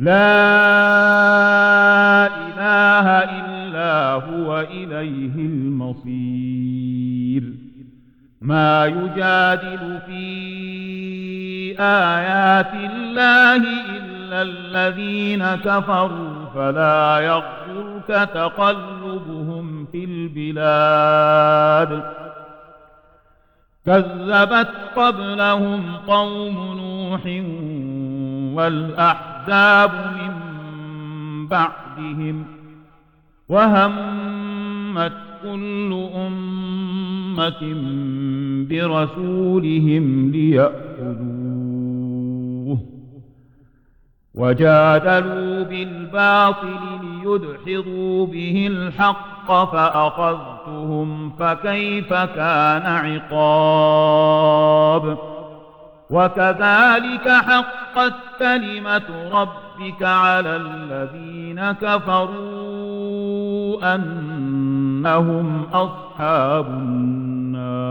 لا إله إلا هو إليه المصير. ما يجادل في آيات الله إلا الذين كفروا فلا يغفرك تقلبهم في البلاد. كذبت قبلهم قوم نوح والأحزاب من بعدهم وهمت كل أمة برسولهم ليأخذوه وجادلوا بالباطل ليدحضوا به الحق فأخذتهم فكيف كان عقاب وكذلك حقت كلمة ربك على الذين كفروا أنهم أصحاب النار.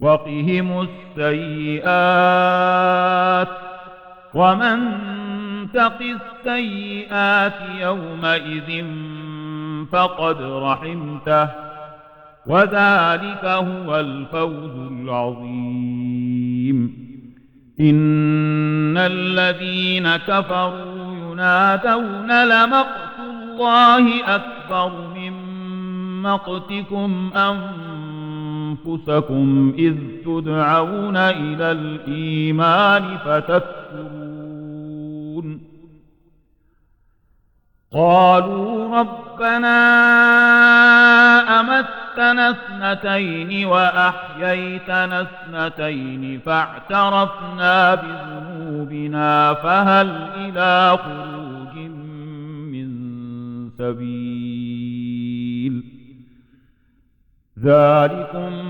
وقهم السيئات ومن تق السيئات يومئذ فقد رحمته وذلك هو الفوز العظيم. إن الذين كفروا ينادون لمقت الله أكبر من مقتكم أنفسكم إذ تدعون إلى الإيمان فتكفرون. قالوا ربنا أمتنا اثنتين وأحييتنا اثنتين فاعترفنا بذنوبنا فهل إلى خروج من سبيل. ذلكم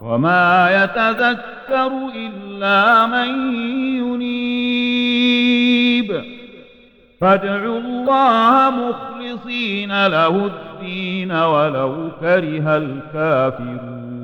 وما يتذكر إلا من ينيب. فادعوا الله مخلصين له الدين ولو كره الكافرون.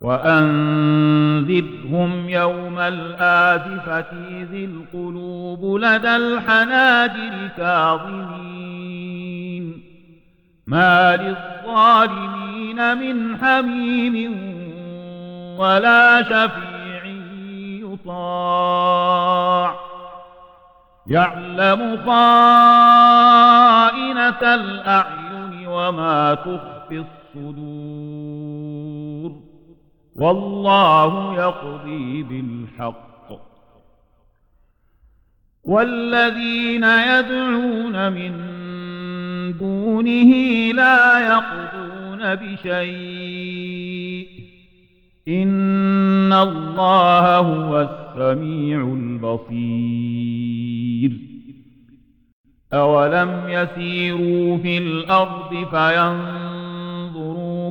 وأنذرهم يوم الآزفة ذي القلوب لدى الحناجر كاظمين. ما للظالمين من حميم ولا شفيع يطاع. يعلم خائنة الأعين وما تخفي الصدور. والله يقضي بالحق. والذين يدعون من دونه لا يقضون بشيء. إن الله هو السميع البصير. أولم يسيروا في الأرض فينظروا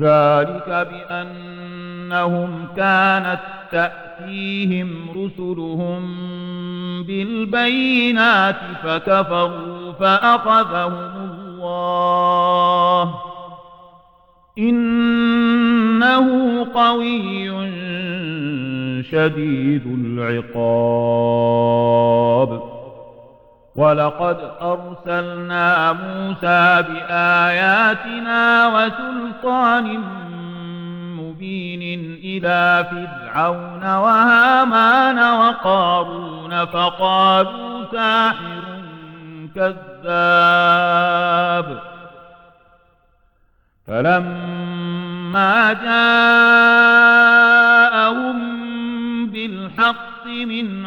ذلك بأنهم كانت تأتيهم رسلهم بالبينات فكفروا فأخذهم الله. إنه قوي شديد العقاب. ولقد أرسلنا موسى بآياتنا وسلطان مبين إلى فرعون وهامان وقارون فقالوا ساحر كذاب. فلما جاءهم بالحق من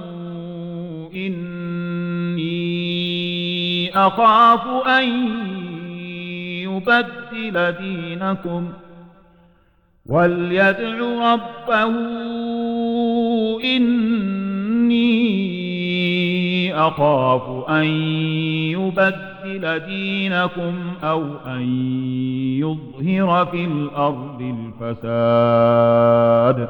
إني أخاف أن يبدل دينكم وليدع ربه إني أخاف أن يبدل دينكم أو أن يظهر في الأرض الفساد.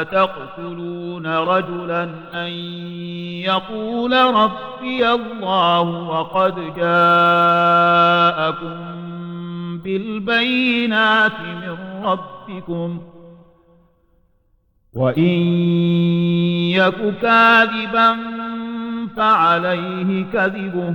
أتقتلون رجلا أن يقول ربي الله وقد جاءكم بالبينات من ربكم وإن يك كاذبا فعليه كذبه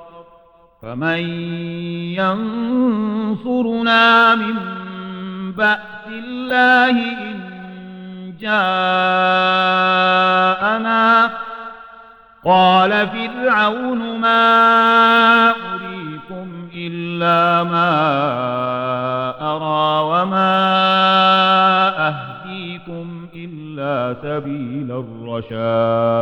فمن ينصرنا من بأس الله إن جاءنا قال فرعون ما أريكم إلا ما أرى وما أهديكم إلا سبيل الرشاد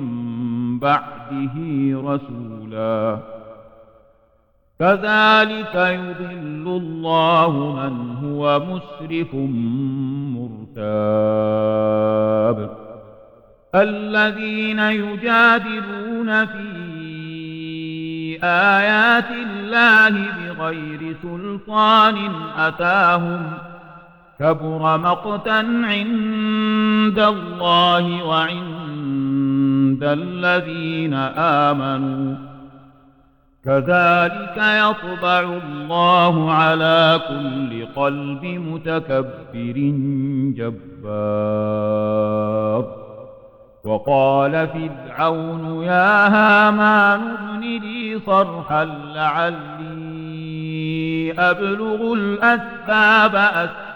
بعده رسولا. كذلك يضل الله من هو مسرف مرتاب. الذين يجادلون في آيات الله بغير سلطان أتاهم كبر مقتا عند الله وعند الذين آمنوا. كذلك يطبع الله على كل قلب متكبر جبار. وقال فرعون يا هامان ابن لي صرحا لعلي أبلغ الأسباب أسباب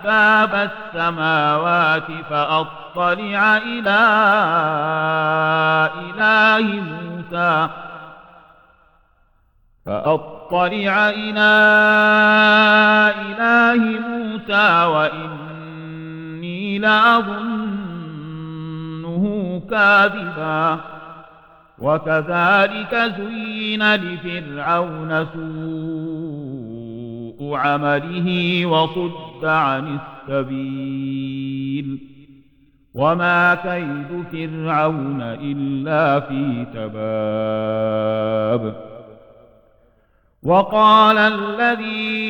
السماوات فأطلع إلى إله موسى. فأطلع إلى إله موسى وإني لأظنه كاذبا. وكذلك زين لفرعون سوء عمله وصد عن السبيل وما كيد فرعون إلا في تباب وقال الذي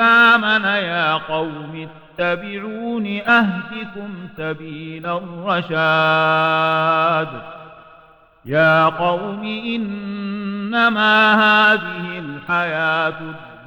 آمن يا قوم اتبعون أهدكم سبيل الرشاد يا قوم إنما هذه الحياة الدنيا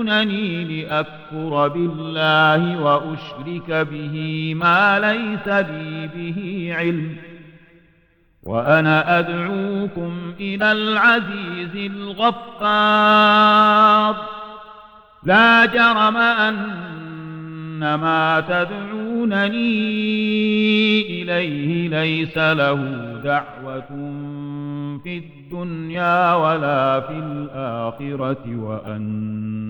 تدعونني لأكفر بالله وأشرك به ما ليس لي به علم وأنا أدعوكم إلى العزيز الغفار. لا جرم أن ما تدعونني إليه ليس له دعوة في الدنيا ولا في الآخرة وأن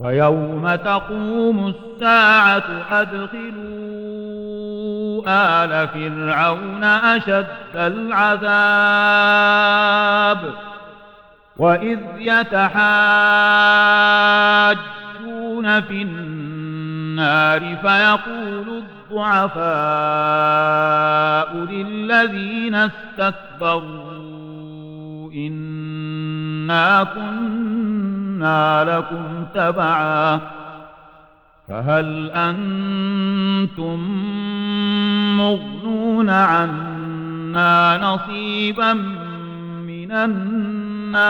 ويوم تقوم الساعة أدخلوا آل فرعون أشد العذاب وإذ يتحاجون في النار فيقول الضعفاء للذين استكبروا إنا كنا لكم تبعا فهل أنتم مغنون عنا نصيبا من النار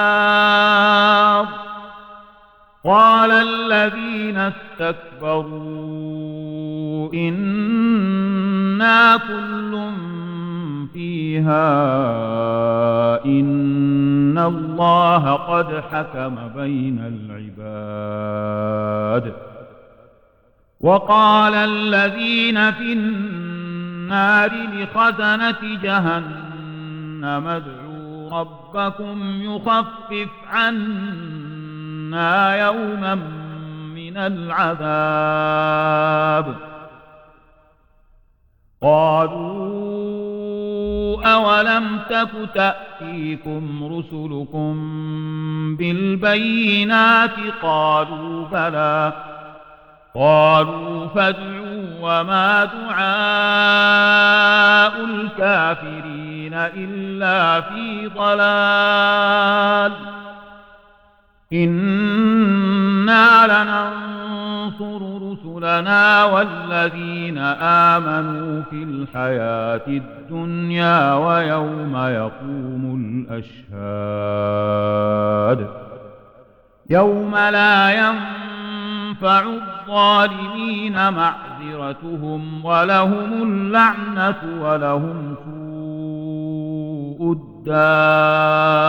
قال الذين استكبروا إنا كل فيها الله قد حكم بين العباد. وقال الذين في النار لخزنة جهنم ادعوا ربكم يخفف عنا يوما من العذاب. قالوا أولم تك تأتيكم رسلكم بالبينات قالوا بلى. قالوا فادعوا وما دعاء الكافرين إلا في ضلال. إنا لننصر رسلنا والذين آمنوا في الحياة الدنيا ويوم يقوم الأشهاد يوم لا ينفع الظالمين معذرتهم ولهم اللعنة ولهم سوء الدار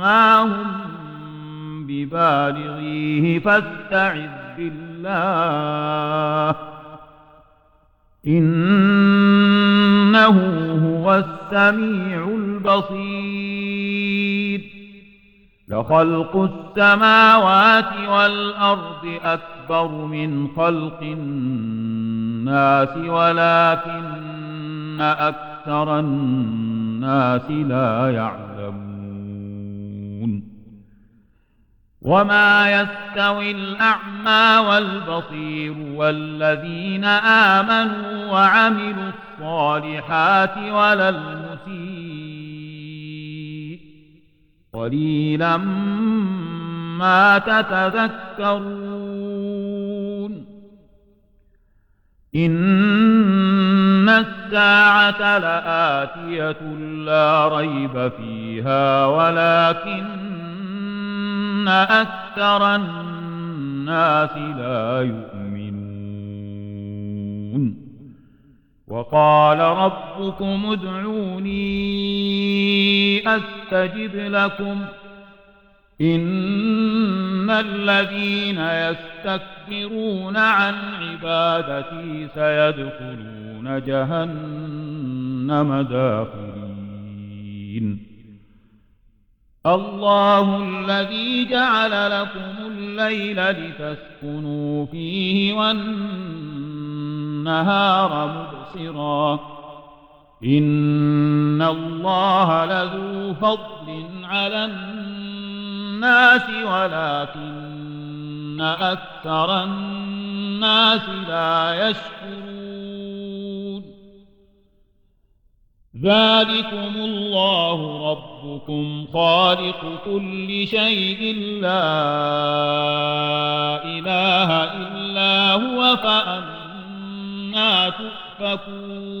ما هم ببالغيه فاستعذ بالله. إنه هو السميع البصير. لخلق السماوات والأرض أكبر من خلق الناس ولكن أكثر الناس لا يعلمون. وما يستوي الأعمى والبصير والذين آمنوا وعملوا الصالحات ولا المسيء. قليلا ما تتذكرون. إن الساعة لآتية لا ريب فيها ولكن أكثر الناس لا يؤمنون. وقال ربكم ادعوني أستجب لكم إن الذين يستكبرون عن عبادتي سيدخلون جهنم داخلين الله الذي جعل لكم الليل لتسكنوا فيه والنهار مبصرا إن الله لذو فضل على الناس ولكن أكثر الناس لا يشكرون. ذلكم الله ربكم خالق كل شيء لا إله إلا هو فأنا تؤفكون.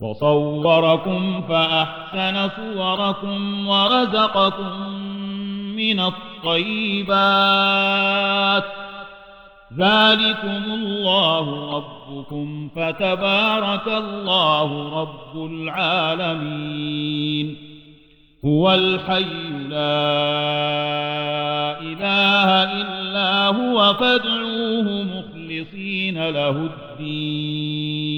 وصوركم فأحسن صوركم ورزقكم من الطيبات. ذلكم الله ربكم فتبارك الله رب العالمين. هو الحي لا إله إلا هو فادعوه مخلصين له الدين.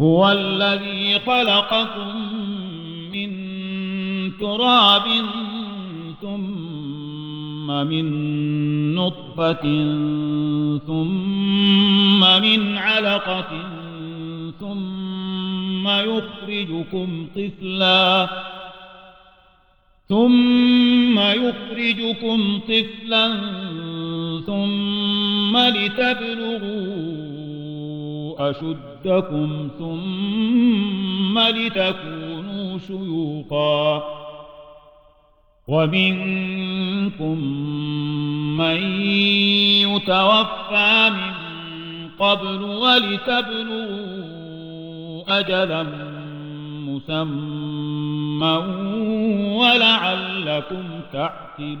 هو الذي خلقكم من تراب ثم من نطفة ثم من علقة ثم يخرجكم طفلاً ثم يخرجكم طفلا ثم لتبلغوا أشدكم ثم لتكونوا شيوخا ومنكم من يتوفى من قبل ولتبلغوا أجلا مسمى ولعلكم تعقلون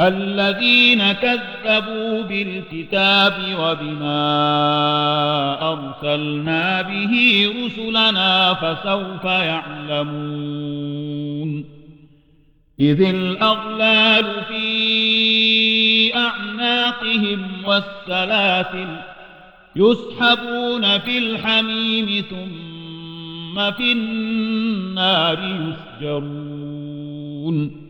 الذين كذبوا بالكتاب وبما أرسلنا به رسلنا فسوف يعلمون. إذ الأغلال في أعناقهم والسلاسل يسحبون في الحميم ثم في النار يسجرون.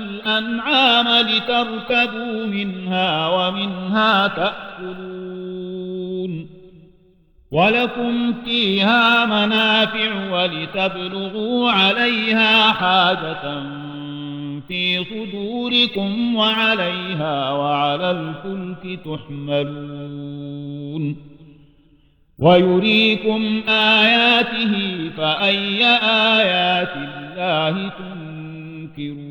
الأنعام لتركبوا منها ومنها تأكلون. ولكم فيها منافع ولتبلغوا عليها حاجة في صدوركم وعليها وعلى الفلك تحملون. ويريكم آياته فأي آيات الله تنكرون.